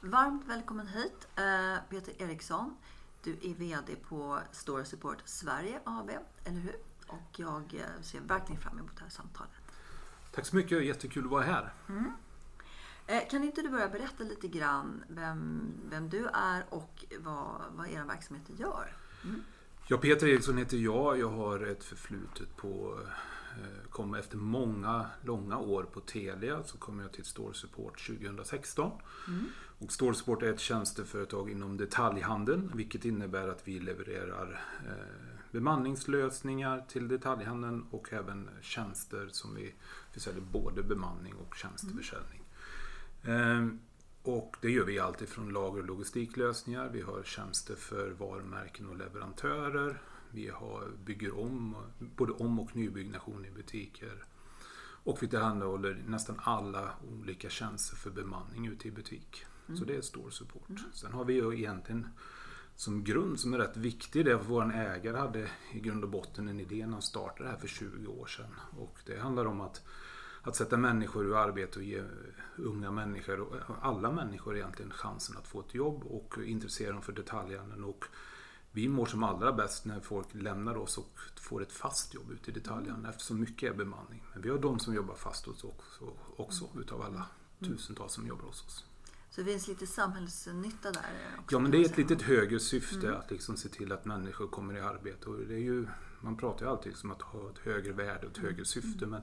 Varmt välkommen hit eh, Peter Eriksson. Du är VD på Store Support Sverige AB, eller hur? Och jag eh, ser verkligen fram emot det här samtalet. Tack så mycket, jättekul att vara här. Mm. Eh, kan inte du börja berätta lite grann vem, vem du är och vad, vad er verksamhet gör? Mm. Ja, Peter Eriksson heter jag. Jag har ett förflutet på kom efter många långa år på Telia så kom jag till Store Support 2016. Mm. Och Store Support är ett tjänsteföretag inom detaljhandeln vilket innebär att vi levererar eh, bemanningslösningar till detaljhandeln och även tjänster som vi, vi säljer både bemanning och tjänsteförsäljning. Mm. Eh, och det gör vi alltifrån lager och logistiklösningar. Vi har tjänster för varumärken och leverantörer. Vi har, bygger om, både om och nybyggnation i butiker. Och vi tillhandahåller nästan alla olika tjänster för bemanning ute i butik. Mm. Så det är stor support. Mm. Sen har vi ju egentligen som grund som är rätt viktig, det är att vår ägare hade i grund och botten en idé när han startade det här för 20 år sedan. Och det handlar om att, att sätta människor i arbete och ge unga människor, och alla människor egentligen, chansen att få ett jobb och intressera dem för detaljhandeln. Och vi mår som allra bäst när folk lämnar oss och får ett fast jobb ute i detaljhandeln mm. eftersom mycket är bemanning. Men vi har de som jobbar fast hos oss också, också mm. utav alla mm. tusentals som jobbar hos oss. Så det finns lite samhällsnytta där? Också, ja, men det är ett litet högre syfte mm. att liksom se till att människor kommer i arbete. Och det är ju, man pratar ju alltid om att ha ett högre värde och ett mm. högre syfte. Mm. Men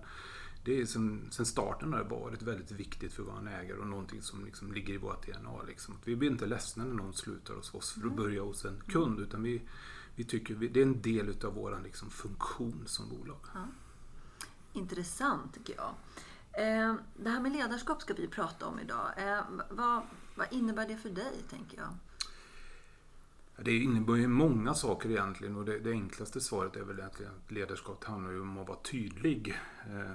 det är som, sen starten har det varit väldigt viktigt för vår ägare och någonting som liksom ligger i vårt DNA. Liksom. Vi blir inte ledsna när någon slutar hos oss för att börja hos en kund utan vi, vi tycker vi, det är en del utav vår liksom, funktion som bolag. Ja. Intressant tycker jag. Eh, det här med ledarskap ska vi prata om idag. Eh, vad, vad innebär det för dig, tänker jag? Det innebär ju många saker egentligen och det, det enklaste svaret är väl egentligen att ledarskap handlar om att vara tydlig. Eh,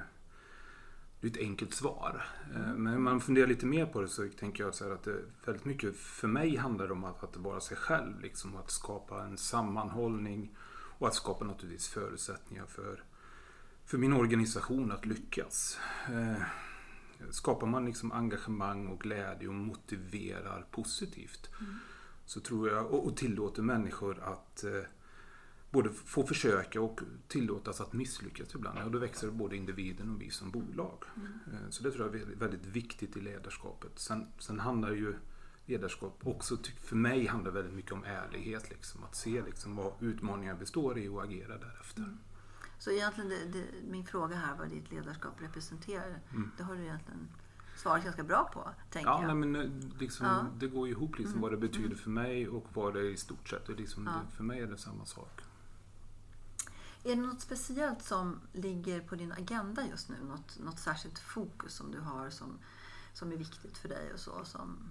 det är ett enkelt svar. Mm. Men om man funderar lite mer på det så tänker jag så att det väldigt mycket för mig handlar om att, att vara sig själv. Liksom, att skapa en sammanhållning och att skapa naturligtvis förutsättningar för, för min organisation att lyckas. Eh, skapar man liksom engagemang och glädje och motiverar positivt mm. så tror jag, och, och tillåter människor att både få försöka och tillåtas att misslyckas ibland. Och då växer både individen och vi som bolag. Mm. Eh, så det tror jag är väldigt viktigt i ledarskapet. Sen, sen handlar ju ledarskap också, för mig handlar väldigt mycket om ärlighet. Liksom, att se liksom vad utmaningar består i och agera därefter. Mm. Så egentligen, det, det, min fråga här vad ditt ledarskap representerar, mm. det har du egentligen svarat ganska bra på. Tänker ja, jag. Nej, men eh, liksom, ja. det går ihop liksom, mm. vad det betyder mm. för mig och vad det är i stort sett. Och liksom, ja. det, för mig är det samma sak. Är det något speciellt som ligger på din agenda just nu? Något, något särskilt fokus som du har som, som är viktigt för dig och så? Som...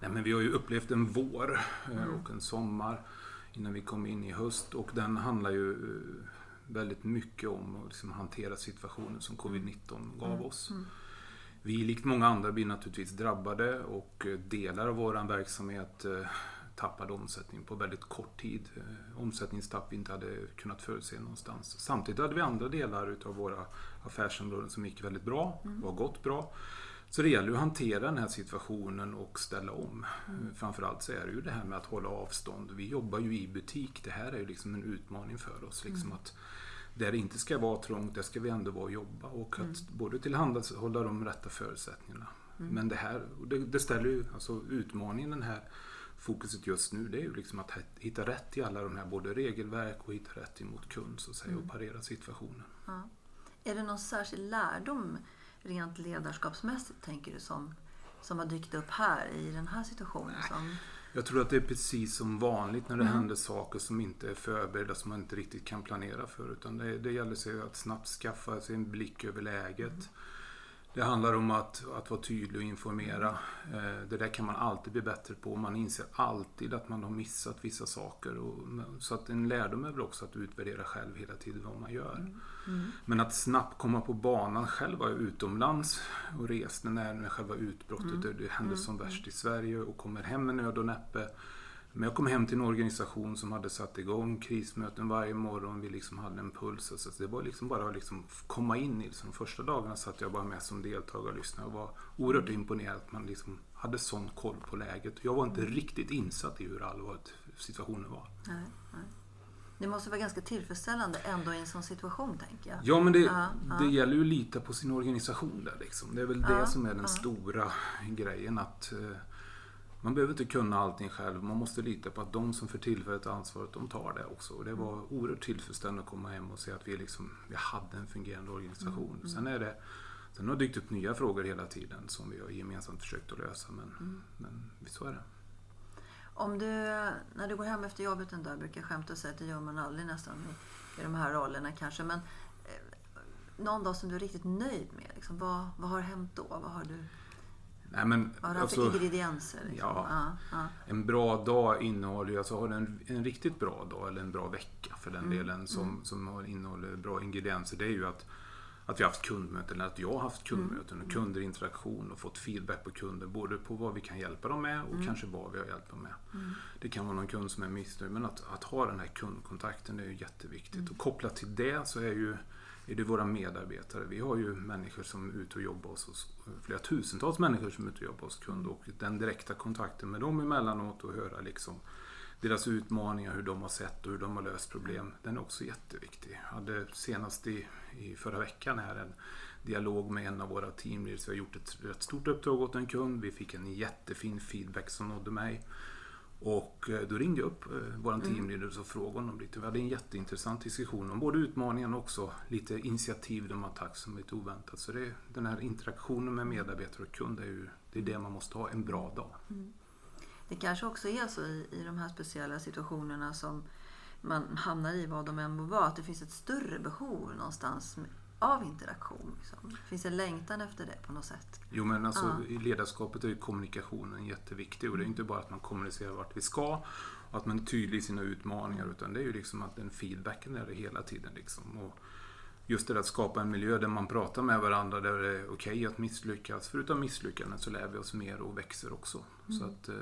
Nej, men vi har ju upplevt en vår eh, mm. och en sommar innan vi kom in i höst och den handlar ju eh, väldigt mycket om att liksom hantera situationen som covid-19 gav mm. oss. Mm. Vi, likt många andra, blir naturligtvis drabbade och eh, delar av vår verksamhet tappade omsättning på väldigt kort tid. Eh, omsättningstapp vi inte hade kunnat förutse någonstans. Samtidigt hade vi andra delar utav våra affärsområden som gick väldigt bra, mm. var gått bra. Så det gäller att hantera den här situationen och ställa om. Mm. Framförallt så är det ju det här med att hålla avstånd. Vi jobbar ju i butik. Det här är ju liksom en utmaning för oss. Liksom mm. att där det inte ska vara trångt, där ska vi ändå vara och jobba. Och att mm. både tillhandahålla de rätta förutsättningarna. Mm. Men det här, det, det ställer ju, alltså utmaningen den här fokuset just nu det är ju liksom att hitta rätt i alla de här både regelverk och hitta rätt emot kund så att säga, och Mm. parera situationen. Ja. Är det någon särskild lärdom rent ledarskapsmässigt tänker du som, som har dykt upp här i den här situationen? Som, Jag tror att det är precis som vanligt när det Mm. händer saker som inte är förberedda, som man inte riktigt kan planera för. Utan det, det gäller sig att snabbt skaffa sig en blick över läget. Det handlar om att, att vara tydlig och informera. Eh, Det där kan man alltid bli bättre på. Man inser alltid att man har missat vissa saker. Och, så att en lärdom är väl också att utvärdera själv hela tiden vad man gör. mm. Men att snabbt komma på banan. Själv var jag utomlands och reste när, när själva utbrottet Mm. det, det hände Mm. som värst i Sverige och kommer hem med nöd och näppe. Men jag kom hem till en organisation som hade satt igång krismöten varje morgon. Vi liksom hade en puls. Så det var liksom bara att liksom komma in i det. Så de första dagarna satt jag bara med som deltagare och lyssnade och var oerhört imponerad att man liksom hade sån koll på läget. Jag var inte riktigt insatt i hur allvarligt situationen var. nej, nej. Det måste vara ganska tillfredsställande ändå i en sån situation tänker jag. Ja, men det, Ja, det ja. gäller ju att lita på sin organisation där liksom. Det är väl Ja, det som är den stora grejen. att eh, Man behöver inte kunna allting själv. Man måste lita på att de som för tillfället har ansvaret, de tar det också. Och det var Mm. oerhört tillfredsställande att komma hem och se att vi, liksom, vi hade en fungerande organisation. Mm, Sen, är det, sen har det dykt upp nya frågor hela tiden som vi har gemensamt försökt att lösa. Men, Mm. men så är det. Om du, när du går hem efter jobbet en dag, jag brukar skämta och säga att det gör man aldrig nästan i, i de här rollerna kanske, men eh, någon dag som du är riktigt nöjd med, liksom, vad, vad har hänt då? Vad har du, Nej, men, vad har du haft för alltså, ingredienser? Liksom? ja. Ja, ja. En bra dag innehåller ju, alltså har du en, en riktigt bra dag eller en bra vecka för den Mm, delen som, mm. som innehåller bra ingredienser. Det är ju att, att vi har haft kundmöten, eller att jag har haft kundmöten Mm, och kunderinteraktion och fått feedback på kunder. Både på vad vi kan hjälpa dem med och Mm. kanske vad vi har hjälpt dem med. Mm. Det kan vara någon kund som är missnöjd men att, att ha den här kundkontakten är ju jätteviktigt. Mm. Och kopplat till det så är ju är det våra medarbetare. Vi har ju människor som är ute och jobbar hos oss. Flera tusentals människor som är ute och jobbar hos kund. Och den direkta kontakten med dem emellanåt och höra liksom deras utmaningar, hur de har sett och hur de har löst problem. Den är också jätteviktig. Jag hade senast i, i förra veckan här en dialog med en av våra teamleaders. Vi har gjort ett rätt stort uppdrag åt en kund. Vi fick en jättefin feedback som nådde mig. Och eh, då ringde jag upp eh, vår Mm. teamleader och frågade honom lite. Vi hade en jätteintressant diskussion om både utmaningarna och också lite initiativ de har tagit som lite oväntat. Så det, den här interaktionen med medarbetare och kund är ju det, är det man måste ha en bra dag. Det kanske också är så i, i de här speciella situationerna som man hamnar i, vad de än må vara, att det finns ett större behov någonstans av interaktion. Liksom. Det finns en längtan efter det på något sätt. Jo men alltså Ja. i ledarskapet är ju kommunikationen jätteviktig och det är inte bara att man kommunicerar vart vi ska och att man är tydlig i sina utmaningar utan det är ju liksom att den feedbacken är det hela tiden liksom. Och just det där att skapa en miljö där man pratar med varandra där det är okej att misslyckas. För utav misslyckanden så lär vi oss mer och växer också. Så att eh,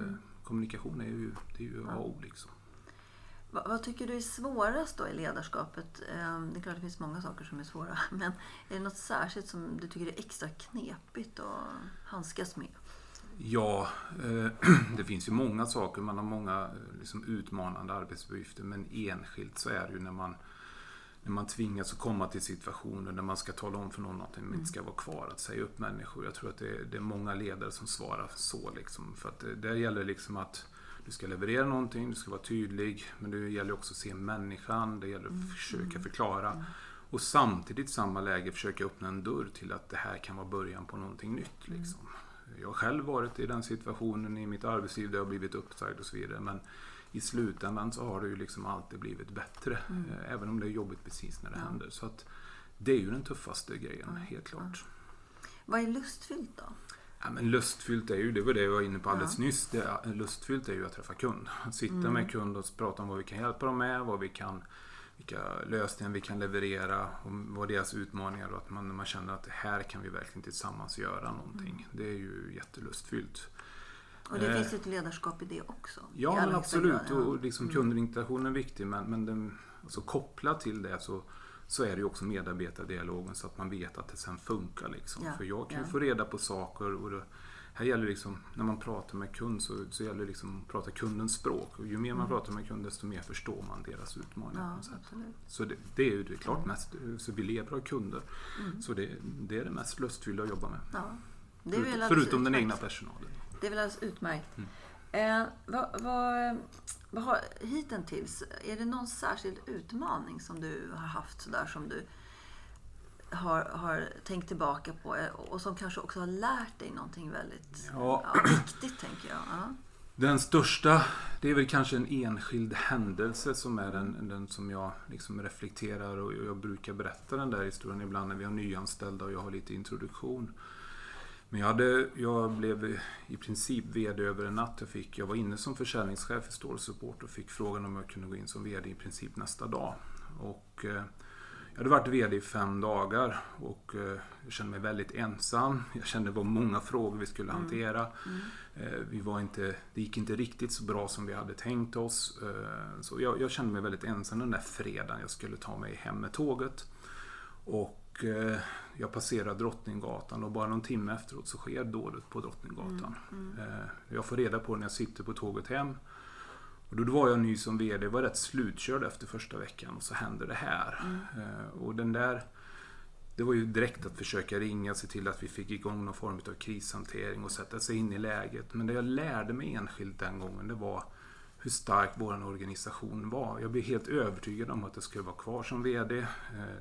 kommunikation är ju, det är ju A och O liksom. Vad, tycker du är svårast då i ledarskapet? Eh, Det är klart det finns många saker som är svåra. Men är det något särskilt som du tycker är extra knepigt att handskas med? Ja, eh, det finns ju många saker. Man har många eh, liksom, utmanande arbetsuppgifter. Men enskilt så är det ju när man, när man tvingas att komma till situationer där man ska tala om för någon att de inte ska vara kvar. Att säga upp människor. Jag tror att det är, det är många ledare som svarar så. Liksom, för att det, där gäller liksom att du ska leverera någonting, du ska vara tydlig. Men det gäller också att se människan. Det gäller att försöka förklara. Och samtidigt i samma läge försöka öppna en dörr till att det här kan vara början på någonting nytt. Liksom. Jag har själv varit i den situationen i mitt arbetsliv där jag har blivit uppsagd och så vidare. Men i slutändan så har det ju liksom alltid blivit bättre. eh, Även om det är jobbigt precis när det händer. Så att det är ju den tuffaste grejen, helt klart. Vad är lustfyllt då? Ja, men lustfyllt är ju, det var det jag var inne på alldeles Ja. nyss. Det, lustfyllt är ju att träffa kund. Att sitta Mm. med kund och prata om vad vi kan hjälpa dem med, vad vi kan, vilka lösningar vi kan leverera, och vad deras utmaningar och att man, man känner att här kan vi verkligen tillsammans göra någonting. Det är ju jättelusfyllt. Och det Eh. finns ett ledarskap i det också. Ja, men absolut. grad, ja. Och liksom Mm. kundinteraktionen är viktig. Men, men den, alltså kopplat till det så, så är det ju också medarbetardialogen så att man vet att det sen funkar. Liksom. Ja, För jag kan ju ja. få reda på saker och det, här gäller liksom, när man pratar med kund så, så gäller det liksom att prata kundens språk. Och ju mer man Mm. pratar med kund desto mer förstår man deras utmaningar. Ja. Så det, det är ju det är klart mest, så vi lever av kunder. Mm. Så det, det är det mest lustfyllda att jobba med. Ja. Förut, förutom den utmärkt. egna personalen. Det är väl alldeles utmärkt. Mm. Eh, vad, vad, vad har, hittills, är det någon särskild utmaning som du har haft sådär som du har, har tänkt tillbaka på eh, och som kanske också har lärt dig någonting väldigt Ja. ja, viktigt, tänker jag. Ja. Den största, det är väl kanske en enskild händelse som är den, den som jag liksom reflekterar och jag brukar berätta den där historien ibland när vi har nyanställda och jag har lite introduktion. Men jag, hade, jag blev i princip VD över en natt. Jag, fick, jag var inne som försäljningschef i Store Support och fick frågan om jag kunde gå in som VD i princip nästa dag. Och, eh, jag hade varit VD i fem dagar och eh, jag kände mig väldigt ensam. Jag kände det var många frågor vi skulle hantera. Eh, Vi var inte, det gick inte riktigt så bra som vi hade tänkt oss. Så jag, jag kände mig väldigt ensam den där fredagen jag skulle ta mig hem med tåget. Och eh, jag passerar Drottninggatan och bara någon timme efteråt så sker dådet på Drottninggatan. Eh, Jag får reda på det när jag sitter på tåget hem. Och då var jag ny som VD, var rätt slutkörd efter första veckan och så händer det här. Eh, Och den där det var ju direkt att försöka ringa, se till att vi fick igång någon form av krishantering och sätta sig in i läget. Men det jag lärde mig enskilt den gången, det var hur stark vår organisation var. Jag blev helt övertygad om att jag skulle vara kvar som VD. Eh,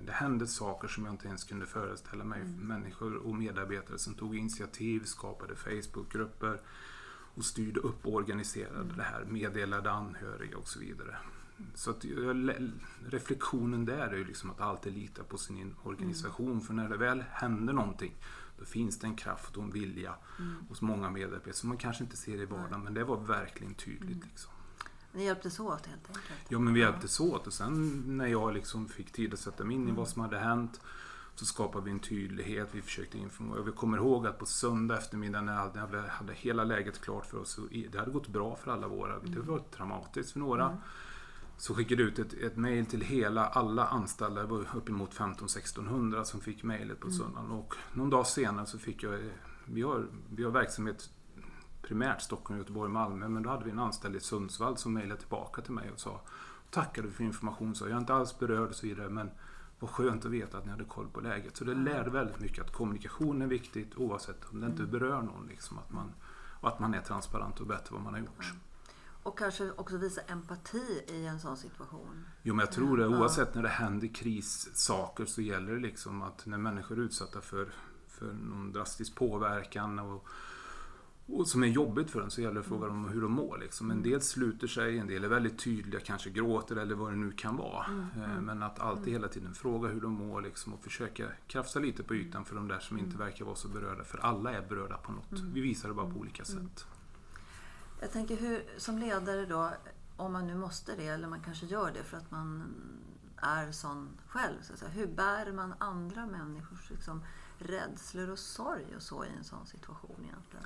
Det hände saker som jag inte ens kunde föreställa mig. Människor och medarbetare som tog initiativ, skapade Facebookgrupper och styrde upp och organiserade det här, meddelade anhöriga och så vidare. Så att reflektionen där är ju liksom att alltid lita på sin organisation. För när det väl händer någonting då finns det en kraft och en vilja hos många medarbetare som man kanske inte ser i vardagen. Men det var verkligen tydligt. Liksom. Ni hjälptes åt helt enkelt. Ja, men vi hjälptes åt och sen när jag liksom fick tid att sätta mig in i vad som hade hänt så skapade vi en tydlighet. Vi försökte informera. Vi kommer ihåg att på söndag eftermiddag när vi hade hela läget klart för oss det hade gått bra för alla våra. Det var traumatiskt för några. Så skickade ut ett, ett mejl till hela, alla anställda, det var uppemot 15-1600 som fick mejlet på söndagen. Och någon dag senare så fick jag, vi har, vi har verksamhet primärt Stockholm, Göteborg, Malmö. Men då hade vi en anställd i Sundsvall som mejlade tillbaka till mig och sa tackade för information, så jag är inte alls berörd och så vidare. Men vad skönt att veta att ni hade koll på läget. Så det lärde väldigt mycket att kommunikation är viktigt oavsett om det inte berör någon. Liksom, att man, och att man är transparent och berättar vad man har gjort. Och kanske också visa empati i en sån situation. Jo, men jag tror det. Oavsett när det händer krissaker så gäller det liksom att när människor är utsatta för, för någon drastisk påverkan och, och som är jobbigt för en så gäller det frågan om hur de mår. Liksom. En del sluter sig, en del är väldigt tydliga, kanske gråter eller vad det nu kan vara. Eh, Men att alltid hela tiden fråga hur de mår liksom, och försöka krafsa lite på ytan för de där som inte verkar vara så berörda. För alla är berörda på något. Vi visar det bara på olika sätt. Jag tänker hur, som ledare då, om man nu måste det, eller man kanske gör det för att man är sån själv. Så att säga. Hur bär man andra människors liksom, rädslor och sorg och så i en sån situation egentligen?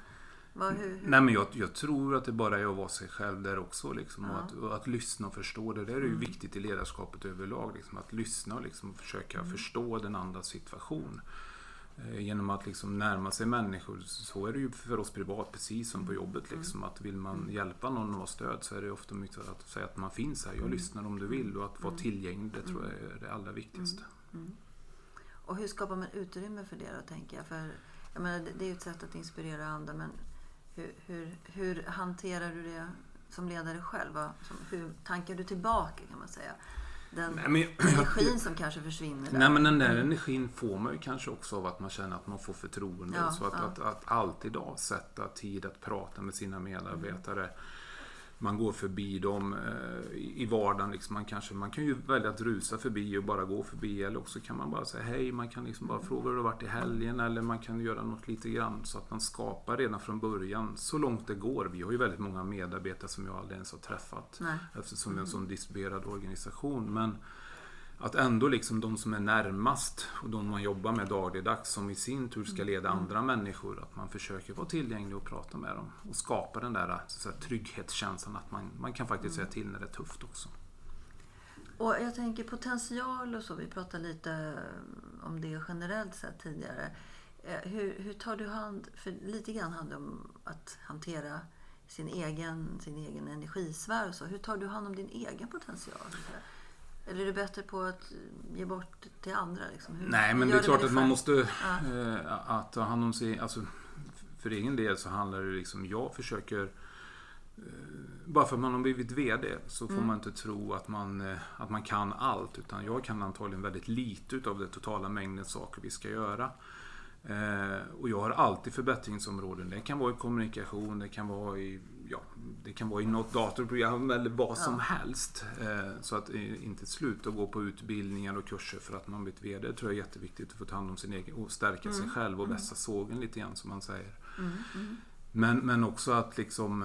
Vad, hur, hur? Nej men jag, jag tror att det bara är att vara sig själv där också. Liksom, och, Ja. att, och att lyssna och förstå. Det där är ju viktigt i ledarskapet överlag. Liksom, att lyssna och liksom försöka förstå den andras situation. Eh, Genom att liksom närma sig människor. Så är det ju för oss privat precis som på jobbet. Liksom, att vill man hjälpa någon och vara stöd så är det ofta mycket att säga att man finns här. Jag lyssnar om du vill. Och att vara tillgänglig det tror jag är det allra viktigaste. Och hur skapar man utrymme för det då, tänker jag? För, jag menar, det- det är ju ett sätt att inspirera andra, men hur, hur, hur hanterar du det som ledare själv? Som, hur tankar du tillbaka, kan man säga? Den Nej, jag- energin som kanske försvinner där. Nej men den där energin får man ju kanske också av att man känner att man får förtroende. Ja, så att, ja. att, att alltid avsätta tid att prata med sina medarbetare. Man går förbi dem eh, i i vardagen. Liksom man, kanske, man kan ju välja att rusa förbi och bara gå förbi. Eller också kan man bara säga hej. Man kan liksom bara fråga hur det har varit i helgen. Eller man kan göra något lite grann så att man skapar redan från början. Så långt det går. Vi har ju väldigt många medarbetare som jag aldrig ens har träffat. Nej. Eftersom vi är en sån distribuerad organisation. Men att ändå liksom de som är närmast och de man jobbar med dagligdags som i sin tur ska leda andra människor. Att man försöker vara tillgänglig och prata med dem. Och skapa den där så att säga, trygghetskänslan att man, man kan faktiskt säga till när det är tufft också. Och jag tänker potential och så, vi pratade lite om det generellt sett tidigare. Eh, Hur, hur tar du hand, för lite grann handlar det om att hantera sin egen, sin egen energisfär och så. Hur tar du hand om din egen potential? Eller är du bättre på att ge bort till andra? Liksom? Hur, Nej, men det är klart att man måste Ja. eh, att ta hand om sig. Alltså, för egen del så handlar det liksom, jag försöker bara för att man har blivit VD så får Mm. man inte tro att man, eh, att man kan allt. Utan jag kan antagligen väldigt lite utav den totala mängden saker vi ska göra. Eh, och jag har alltid förbättringsområden. Det kan vara i kommunikation, det kan vara i, ja, det kan vara i något datorprogram eller vad som Ja. helst. Eh, så att eh, inte sluta gå på utbildningar och kurser för att man blivit VD. Det tror jag är jätteviktigt att få ta hand om sin egen och stärka sig Mm. själv och Mm. vässa sågen lite grann som man säger. Mm, mm. Men, men också att liksom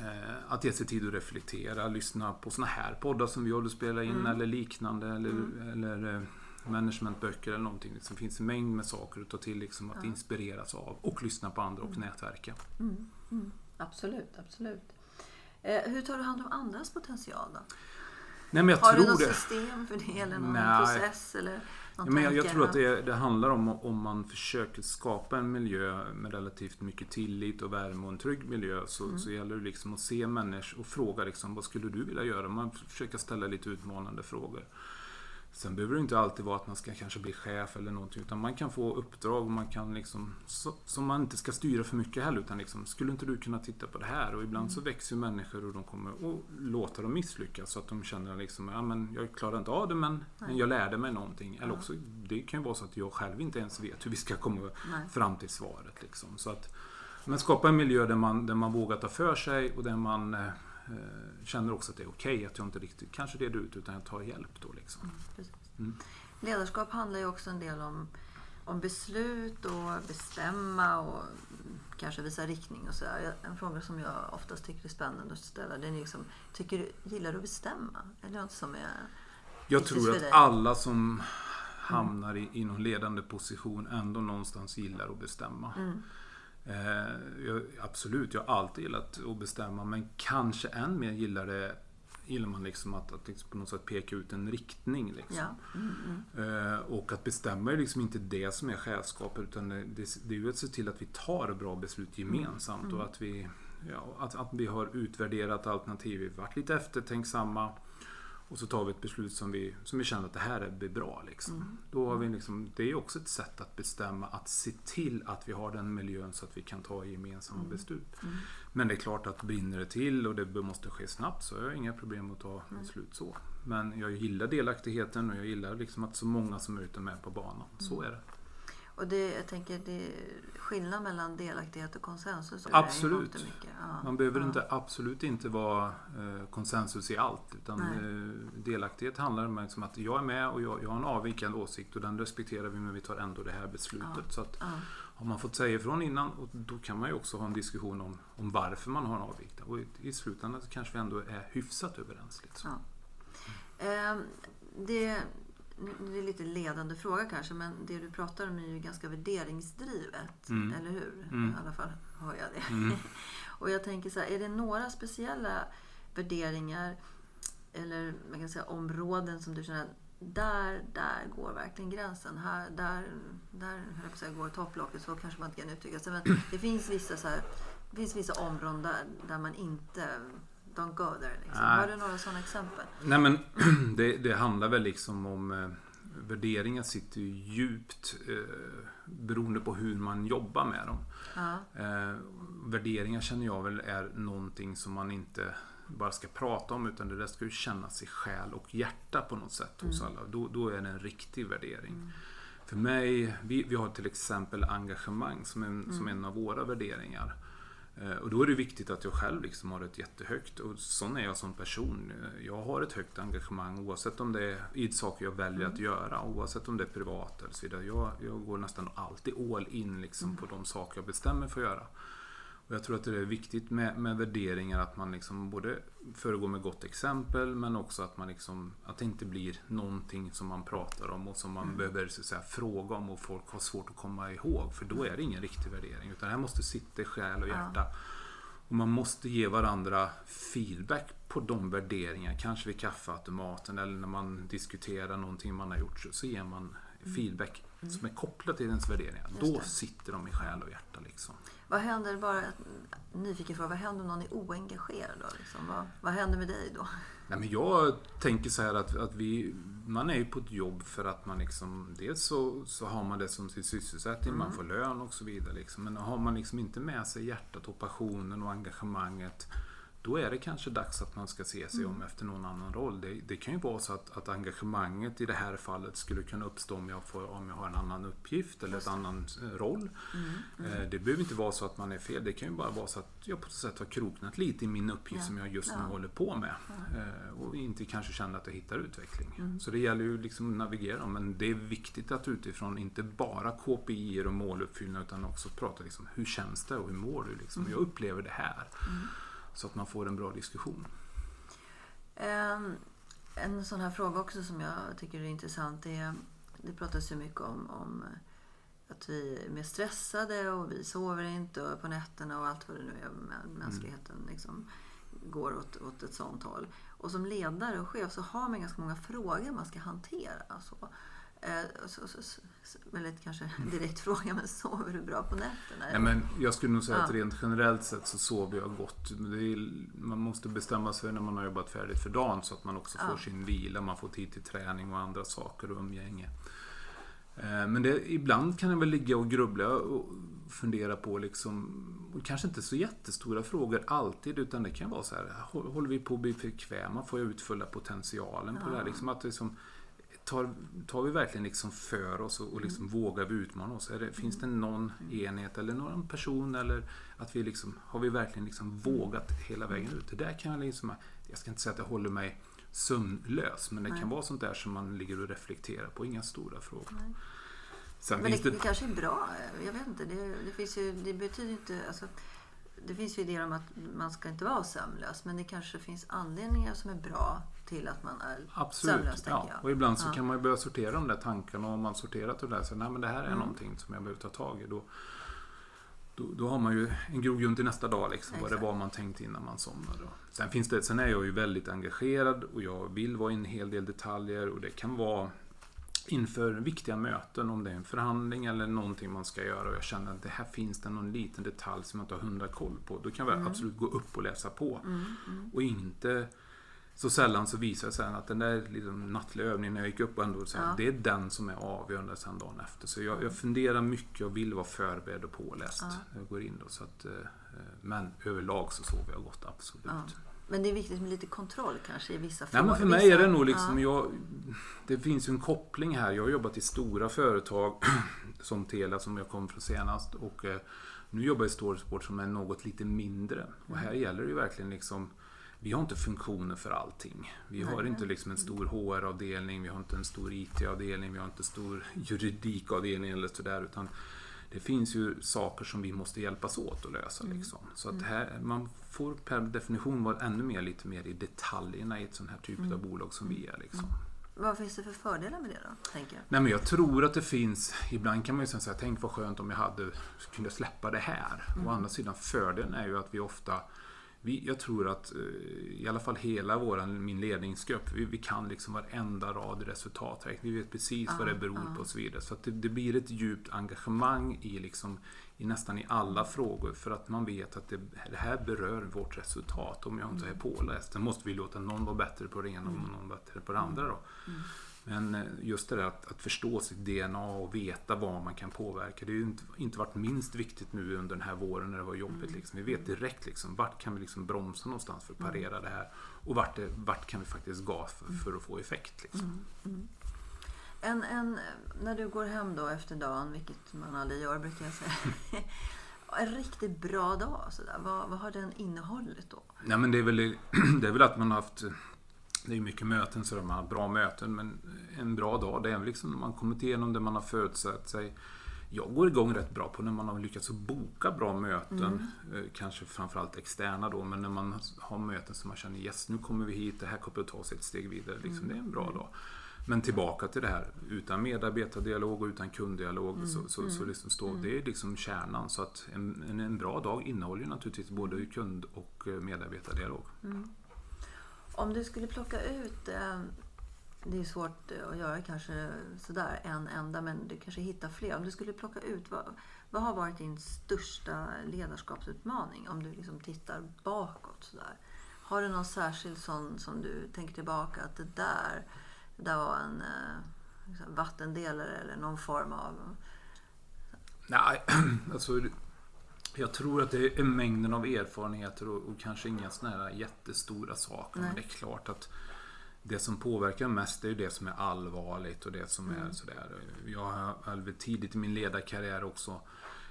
eh, att ge sig tid att reflektera, lyssna på såna här poddar som vi håller att spela in Mm. eller liknande eller, eller managementböcker eller någonting. Det finns en mängd med saker att ta till liksom att Ja. inspireras av och lyssna på andra och Mm. nätverka. Mm, mm. Absolut, absolut. Eh, hur tar du hand om andras potential då? Nej men jag Har du tror något det. system för det eller någon Nej. process? Eller någon men jag, jag tror att det, det handlar om om man försöker skapa en miljö med relativt mycket tillit och värme och en trygg miljö så, Mm. så gäller det liksom att se människor och fråga liksom, vad skulle du vilja göra? Man försöker ställa lite utmanande frågor. Sen behöver det inte alltid vara att man ska kanske bli chef eller någonting utan man kan få uppdrag och man kan liksom som man inte ska styra för mycket heller utan liksom, skulle inte du kunna titta på det här? Och ibland så växer ju människor och de kommer att låta dem misslyckas så att de känner liksom, ja men jag klarar inte av det men, men jag lärde mig någonting. Eller Ja. också, det kan ju vara så att jag själv inte ens vet hur vi ska komma Nej. fram till svaret. Liksom. Så att, men skapa en miljö där man, där man vågar ta för sig och där man eh, känner också att det är okej att jag inte riktigt kanske reder ut utan jag tar hjälp då. Liksom. Mm. Mm. Ledarskap handlar ju också en del om, om beslut och bestämma och kanske visa riktning och sådär. En fråga som jag oftast tycker är spännande att ställa det är liksom, tycker du, gillar du att bestämma? Är det något som är... Jag tror att alla som hamnar i, i någon ledande position ändå någonstans gillar att bestämma. Mm, Eh, jag, absolut, jag har alltid gillat att bestämma men kanske än mer gillar det gillar man liksom att, att liksom på något sätt peka ut en riktning. Liksom. ja. Mm, mm. Eh, och att bestämma är liksom inte det som är chefskap utan det, det, är ju att se till att vi tar bra beslut gemensamt Mm. och att vi, ja, att, att vi har utvärderat alternativ, vi har varit lite eftertänksamma och så tar vi ett beslut som vi, som vi känner att det här blir bra. Liksom. Mm. Då har vi liksom, det är också ett sätt att bestämma, att se till att vi har den miljön så att vi kan ta gemensamma Mm. beslut. Mm. Men det är klart att brinner det till och det måste ske snabbt så har jag inga problem att ta beslut så. Men jag gillar delaktigheten och jag gillar liksom att så många som möjligt är med på banan. Så är det. Och det, jag tänker, det är skillnad mellan delaktighet och konsensus. Absolut. Ja. Man behöver ja. inte, absolut inte vara eh, konsensus i allt. Utan eh, delaktighet handlar om liksom att jag är med och jag, jag har en avvikande åsikt och den respekterar vi men vi tar ändå det här beslutet. Ja. Så att har man fått säga ifrån innan och då kan man ju också ha en diskussion om, om varför man har en avvikande. Och i, i slutändan kanske vi ändå är hyfsat överens. Liksom. Ehm, det, det är lite ledande fråga kanske, men det du pratar om är ju ganska värderingsdrivet. Mm. Eller hur? Mm. I alla fall har jag det. Mm. Och jag tänker så här, är det några speciella värderingar eller man kan säga områden som du känner att där, där går verkligen gränsen. Här, där, där jag säga, går topplocket, så kanske man inte kan uttrycka sig. Men det finns vissa, så här, det finns vissa områden där, där man inte don't go there. Liksom. Har du några sådana exempel? Nej men det, det handlar väl liksom om eh, värderingar sitter ju djupt eh, beroende på hur man jobbar med dem. Eh, värderingar känner jag väl är någonting som man inte bara ska prata om utan det där ska ju kännas i själ och hjärta på något sätt hos Mm. alla. Då, då är det en riktig värdering. Mm. För mig, vi, vi har till exempel engagemang som en, som Mm. en av våra värderingar. Eh, Och då är det viktigt att jag själv liksom har ett jättehögt, och sån är jag som person. Eh, Jag har ett högt engagemang oavsett om det är i saker jag väljer att Mm. göra, oavsett om det är privat eller så vidare. Jag, jag går nästan alltid all in liksom Mm. på de saker jag bestämmer för att göra. Och jag tror att det är viktigt med, med värderingar att man liksom både föregår med gott exempel men också att man liksom att det inte blir någonting som man pratar om och som man Mm. behöver så säga, fråga om och folk har svårt att komma ihåg för då är det ingen riktig värdering utan här måste sitta i själ och Ja. hjärta. Och man måste ge varandra feedback på de värderingar, kanske vid kaffeautomaten eller när man diskuterar någonting man har gjort så, så ger man feedback som är kopplat till ens värderingar. Just Då det. sitter de i själ och hjärta liksom. Vad händer bara nyfiken fråga. Vad händer om någon är oengagerad? Då, liksom? vad, vad händer med dig då? Nej, men jag tänker så här att, att vi, man är ju på ett jobb för att man liksom, dels så, så har man det som sin sysselsättning, mm. man får lön och så vidare. Liksom. Men har man liksom inte med sig hjärtat och passionen och engagemanget då är det kanske dags att man ska se sig om mm. efter någon annan roll. Det, det, kan ju vara så att, att, engagemanget i det här fallet skulle kunna uppstå om jag, får, om jag har en annan uppgift eller en annan eh, roll. Mm. Mm. Eh, det behöver inte vara så att man är fel. Det kan ju bara vara så att jag på något sätt har kroknat lite i min uppgift ja. som jag just nu ja. håller på med. Ja. Eh, och inte kanske känner att jag hittar utveckling. Mm. Så det gäller ju liksom att navigera. Men det är viktigt att utifrån inte bara KPI och måluppfyllnad utan också prata liksom, hur känns det och hur mår du? Liksom? Mm. Jag upplever det här. Mm. Så att man får en bra diskussion. Um, en sån här fråga också som jag tycker är intressant är det pratas ju mycket om, om att vi är mer stressade och vi sover inte på nätterna och allt vad det nu är med mänskligheten mm. liksom går åt, åt ett sånt håll. Och som ledare och chef så har man ganska många frågor man ska hantera. Alltså, Eh, så, så, så, väldigt kanske direkt fråga, men sover du bra på nätterna? Nej, men jag skulle nog säga ja. att rent generellt sett så sover jag gott. Är, man måste bestämma sig när man har jobbat färdigt för dagen så att man också ja. får sin vila, man får tid till träning och andra saker och umgänge. Eh, men det, ibland kan jag väl ligga och grubbla och fundera på liksom, kanske inte så jättestora frågor alltid, utan det kan vara så här, håller vi på att bli bekväma? Får jag ut fulla potentialen på ja. det här? Liksom att liksom, tar, tar vi verkligen liksom för oss och, och liksom mm. vågar vi utmana oss? Det, finns det mm. någon enhet eller någon person eller att vi liksom, har vi verkligen liksom vågat hela vägen ut? Det där kan jag liksom, jag ska inte säga att jag håller mig sömnlös, men det Nej. kan vara sånt där som man ligger och reflekterar på, inga stora frågor. men det, det, kanske är bra, jag vet inte, det, det finns ju, det betyder inte, alltså, det finns ju idéer om att man ska inte vara sömnlös, men det kanske finns anledningar som är bra till att man är Absolut, sömnlös, ja. jag. Och ibland så ja. kan man ju börja sortera de där tankarna och om man sorterat och så nej men det här är mm. någonting som jag behöver ta tag i. Då, då, då har man ju en grogrund till nästa dag, liksom, vad det var man tänkte innan man somnade. Sen, finns det, sen är jag ju väldigt engagerad och jag vill vara i en hel del detaljer och det kan vara inför viktiga möten, om det är en förhandling eller någonting man ska göra och jag känner att det här finns det någon liten detalj som jag inte har hundra koll på. Då kan jag mm. absolut gå upp och läsa på. Mm, mm. Och inte så sällan så visar det sig att den där liksom nattliga övningen när jag gick upp och ändå så här, ja. det är den som är avgörande sen dagen efter. Så jag, jag funderar mycket och vill vara förberedd och påläst ja. när jag går in. Då, så att, eh, men överlag så sover jag gott, absolut. Ja. Men det är viktigt med lite kontroll kanske i vissa frågor? Nej, men för mig vissa... är det nog liksom, jag, det finns ju en koppling här. Jag har jobbat i stora företag som Telia som jag kom från senast och eh, nu jobbar jag i Storsport som är något lite mindre. Och här mm. gäller det ju verkligen liksom vi har inte funktioner för allting. Vi har inte liksom en stor HR-avdelning, vi har inte en stor IT-avdelning, vi har inte en stor juridikavdelning eller sådär. Utan det finns ju saker som vi måste hjälpas åt att lösa. Mm. Liksom. Så att mm. här, man får per definition vara ännu mer, lite mer i detaljerna i ett sånt här typ mm. av bolag som vi är. Liksom. Mm. Vad finns det för fördelar med det då? Tänker jag? Nej, men jag tror att det finns, ibland kan man ju säga, tänk vad skönt om jag hade, kunde släppa det här. Mm. Å andra sidan, fördelen är ju att vi ofta vi, jag tror att eh, i alla fall hela våran, min ledningsgrupp, vi, vi kan liksom varenda rad resultaträkning. Vi vet precis ah, vad det beror ah. på och så vidare. Så att det, det, blir ett djupt engagemang i, liksom, i nästan i alla frågor för att man vet att det, det här berör vårt resultat. Om jag inte är mm. påläst, sen måste vi låta någon vara bättre på det ena och mm. någon bättre på det andra. Då. Mm. Men eh, just det där att, att, förstå sitt DNA och veta vad man kan påverka. Det har ju inte, inte varit minst viktigt nu under den här våren när det var jobbigt. Mm. Liksom. Vi vet direkt liksom, vart kan vi liksom bromsa någonstans för att mm. parera det här. Och vart, det, vart kan vi faktiskt gas för, för att få effekt. Liksom. Mm. Mm. En, en, när du går hem då efter dagen, vilket man aldrig gör brukar jag säga. en riktigt bra dag, sådär. Vad, vad har den innehållit då? Nej, men det, är väl, det är väl att man har haft det är mycket möten, så man har bra möten, men en bra dag det är liksom när man kommit igenom det man har förutsatt sig. Jag går igång rätt bra på när man har lyckats boka bra möten, mm. Eh, kanske framförallt externa då, men när man har möten som man känner yes, nu kommer vi hit, det här kommer att ta sig ett steg vidare. Liksom, mm. Det är en bra dag. Men tillbaka till det här, utan medarbetardialog och utan kunddialog mm. så, så, så mm. liksom står, mm. det är liksom kärnan. Så att en, en, en bra dag innehåller naturligtvis både kund och eh, medarbetardialog. Om du skulle plocka ut, ehm, det är svårt eh, att göra kanske sådär en enda, men du kanske hittar fler. Om du skulle plocka ut, vad, Vad har varit din största ledarskapsutmaning om du liksom tittar bakåt? Sådär? Har du någon särskild sån som du tänker tillbaka att det där, det där var en eh, liksom, vattendelare eller någon form av... Nej, alltså jag tror att det är mängden av erfarenheter och, och kanske inga sådana här jättestora saker. Nej. Men det är klart att det som påverkar mest är ju det som är allvarligt och det som mm. är sådär. Jag har tidigt i min ledarkarriär också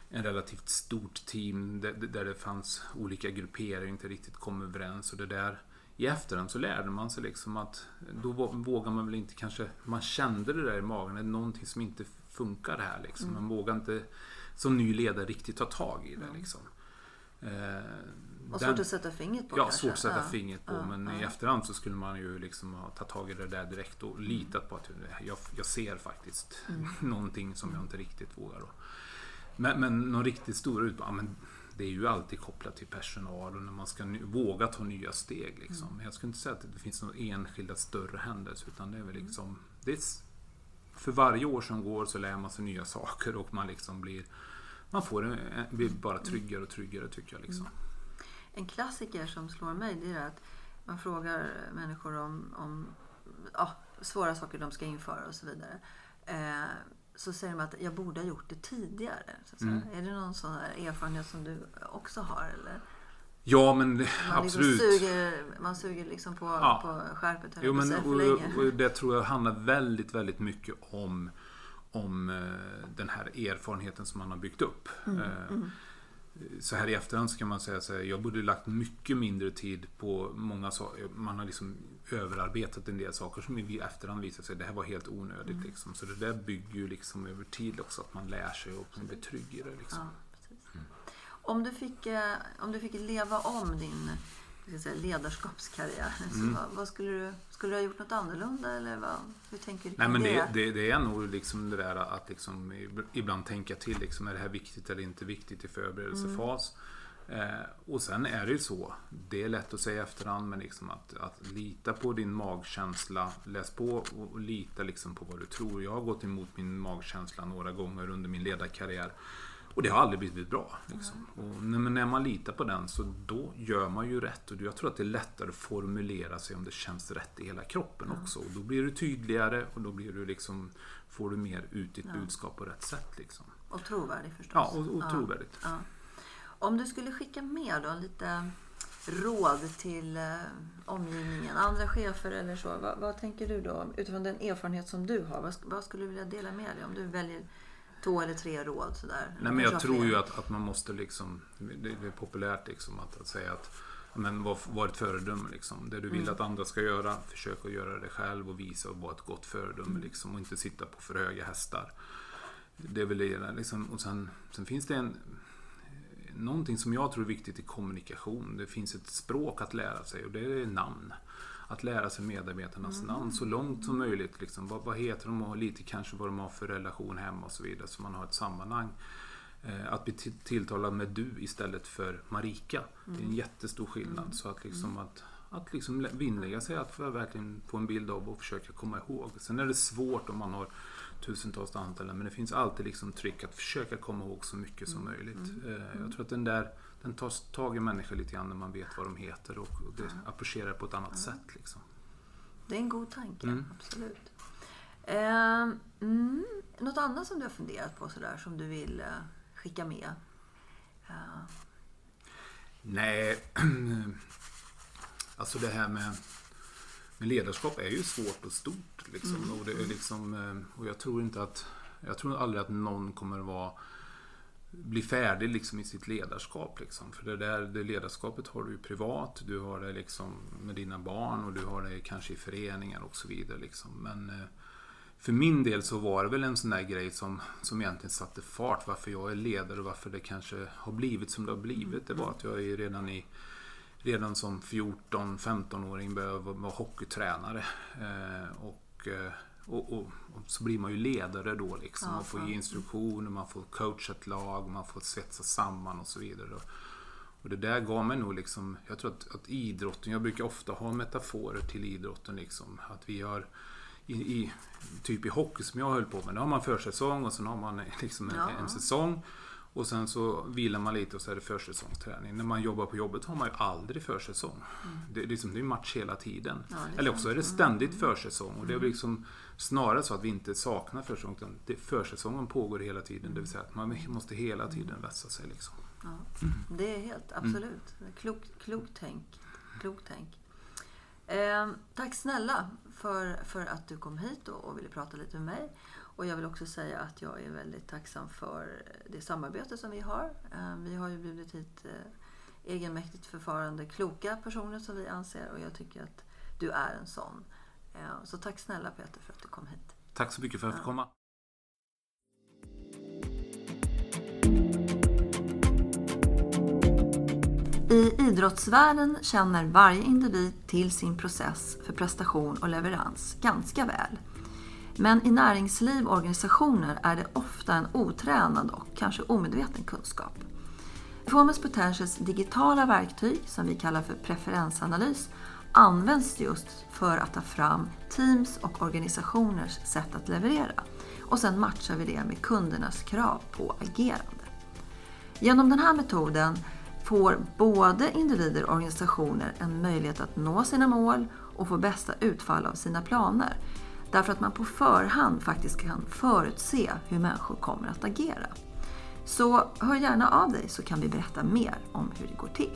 en relativt stort team där, där det fanns olika grupperingar inte riktigt kom överens och det där i efterhand så lärde man sig liksom att då vågar man väl inte kanske, man kände det där i magen, det är någonting som inte funkar här liksom. Mm. Man vågar inte som ny ledare riktigt ta tag i det mm. liksom. Eh, och svårt att sätta fingret på Ja, kanske. svårt att sätta ja. fingret på. Ja, men ja. i efterhand så skulle man ju liksom ha tagit tag i det där direkt och litat på att jag, jag ser faktiskt mm. någonting som jag inte riktigt vågar. Men, men någon riktigt stor utmaning, det är ju alltid kopplat till personal och när man ska våga ta nya steg. Liksom. Mm. Jag skulle inte säga att det finns några enskilda större händelser utan det är väl mm. liksom det är, för varje år som går så lär man sig nya saker och man liksom blir man får en, blir bara tryggare och tryggare tycker jag. Liksom. Mm. En klassiker som slår mig det är att man frågar människor om, om ja, svåra saker de ska införa och så vidare. Eh, så säger de att jag borde ha gjort det tidigare. Mm. Är det någon sån erfarenhet som du också har? Eller? Ja, men man liksom absolut. Liksom suger, man suger liksom på, ja. på skärpet jo, men, och, och Det tror jag handlar väldigt, väldigt mycket om, om eh, den här erfarenheten som man har byggt upp. Mm, eh, mm så här i efterhand så kan man säga att jag borde lagt mycket mindre tid på många saker. Man har liksom överarbetat en del saker som i efterhand visar sig att det här var helt onödigt. Mm. Liksom. Så det där bygger ju liksom över tid också att man lär sig och blir trygg i det. Liksom. Ja, mm. om, du fick, eh, om du fick leva om din säga, ledarskapskarriär, mm. vad, vad, skulle, du, skulle du ha gjort något annorlunda? Eller vad, hur tänker du Nej, men det, det, det, är nog liksom det där att liksom ibland tänka till. Liksom, är det här viktigt eller inte viktigt i förberedelsefas? Mm. Eh, och sen är det ju så, det är lätt att säga i efterhand, men liksom att, att lita på din magkänsla. Läs på och, och lita liksom på vad du tror. Jag har gått emot min magkänsla några gånger under min ledarkarriär. Och det har aldrig blivit bra. Liksom. Och när man litar på den så då gör man ju rätt. Och jag tror att det är lättare att formulera sig om det känns rätt i hela kroppen också. Och då blir du tydligare och då blir du liksom, får du mer ut ditt ja. budskap på rätt sätt. Liksom. Och trovärdig förstås. Ja, och, och trovärdigt. Ja. Om du skulle skicka med då lite råd till eh, omgivningen, andra chefer eller så. Vad, vad, tänker du då utifrån den erfarenhet som du har? Vad, vad skulle du vilja dela med dig om du väljer två eller tre råd sådär? Nej, men jag tror ju att, att man måste liksom, det, är populärt liksom att, att säga att men var, var ett föredöme. Liksom. Det du vill mm. att andra ska göra, försök att göra det själv och visa och vara ett gott föredöme. Mm. Liksom, och inte sitta på för höga hästar. Det är väl det. Liksom. Och sen, sen finns det en, någonting som jag tror är viktigt i kommunikation. Det finns ett språk att lära sig och det är namn att lära sig medarbetarnas mm. namn så långt som möjligt. Liksom. Vad, vad, heter de och lite kanske vad de har för relation hemma och så vidare så man har ett sammanhang. Eh, att bli tilltalad med du istället för Marika. Mm. Det är en mm. jättestor skillnad. Mm. Så att, liksom mm. att, att liksom vinnlägga sig att verkligen få en bild av och försöka komma ihåg. Sen är det svårt om man har tusentals anställda men det finns alltid liksom tryck att försöka komma ihåg så mycket som mm. möjligt. Eh, jag tror att den där den tar tag i människor lite grann när man vet vad de heter och, det approcherar det på ett annat sätt. Liksom. Det är en god tanke, mm. absolut. Eh, mm, något annat som du har funderat på sådär som du vill eh, skicka med? Uh. Nej, alltså det här med, ledarskap är ju svårt och stort. Liksom. Mm. Och, det är liksom, eh, och jag tror inte att jag tror aldrig att någon kommer vara bli färdig liksom i sitt ledarskap. Liksom. För det, där, det ledarskapet har du ju privat, du har det liksom med dina barn och du har det kanske i föreningar och så vidare. Liksom. Men eh, för min del så var det väl en sån där grej som, som egentligen satte fart varför jag är ledare och varför det kanske har blivit som det har blivit. Det var att jag är redan i redan som 14-15-åring började vara hockeytränare. Eh, och eh, och, och, och, så blir man ju ledare då liksom. Man får ge instruktioner, man får coacha ett lag, man får svetsa samman och så vidare. Och det där gav mig nog liksom, jag tror att, att idrotten, jag brukar ofta ha metaforer till idrotten liksom. Att vi har i, i, typ i hockey som jag höll på med, då har man försäsong och sen har man liksom en, ja. en säsong. Och sen så vilar man lite och så är det försäsongsträning. När man jobbar på jobbet har man ju aldrig försäsong. Mm. Det, är liksom, det är match hela tiden. Ja, Eller också är det ständigt mm. försäsong. Och det är mm. liksom snarare så att vi inte saknar försäsong. Utan det, försäsongen pågår hela tiden. Det vill säga att man måste hela tiden vässa sig. Liksom. Ja, det är helt, absolut. Klokt klok tänk. Klok tänk. Eh, tack snälla för, för att du kom hit och, och ville prata lite med mig. Och jag vill också säga att jag är väldigt tacksam för det samarbete som vi har. Eh, vi har ju bjudit hit eh, egenmäktigt förfarande, kloka personer som vi anser och jag tycker att du är en sån. Eh, så tack snälla Peter för att du kom hit. Tack så mycket för att jag fick komma. I idrottsvärlden känner varje individ till sin process för prestation och leverans ganska väl. Men i näringsliv och organisationer är det ofta en otränad och kanske omedveten kunskap. Performance Potentials digitala verktyg, som vi kallar för preferensanalys, används just för att ta fram teams och organisationers sätt att leverera. Och sen matchar vi det med kundernas krav på agerande. Genom den här metoden får både individer och organisationer en möjlighet att nå sina mål och få bästa utfall av sina planer. Därför att man på förhand faktiskt kan förutse hur människor kommer att agera. Så hör gärna av dig så kan vi berätta mer om hur det går till.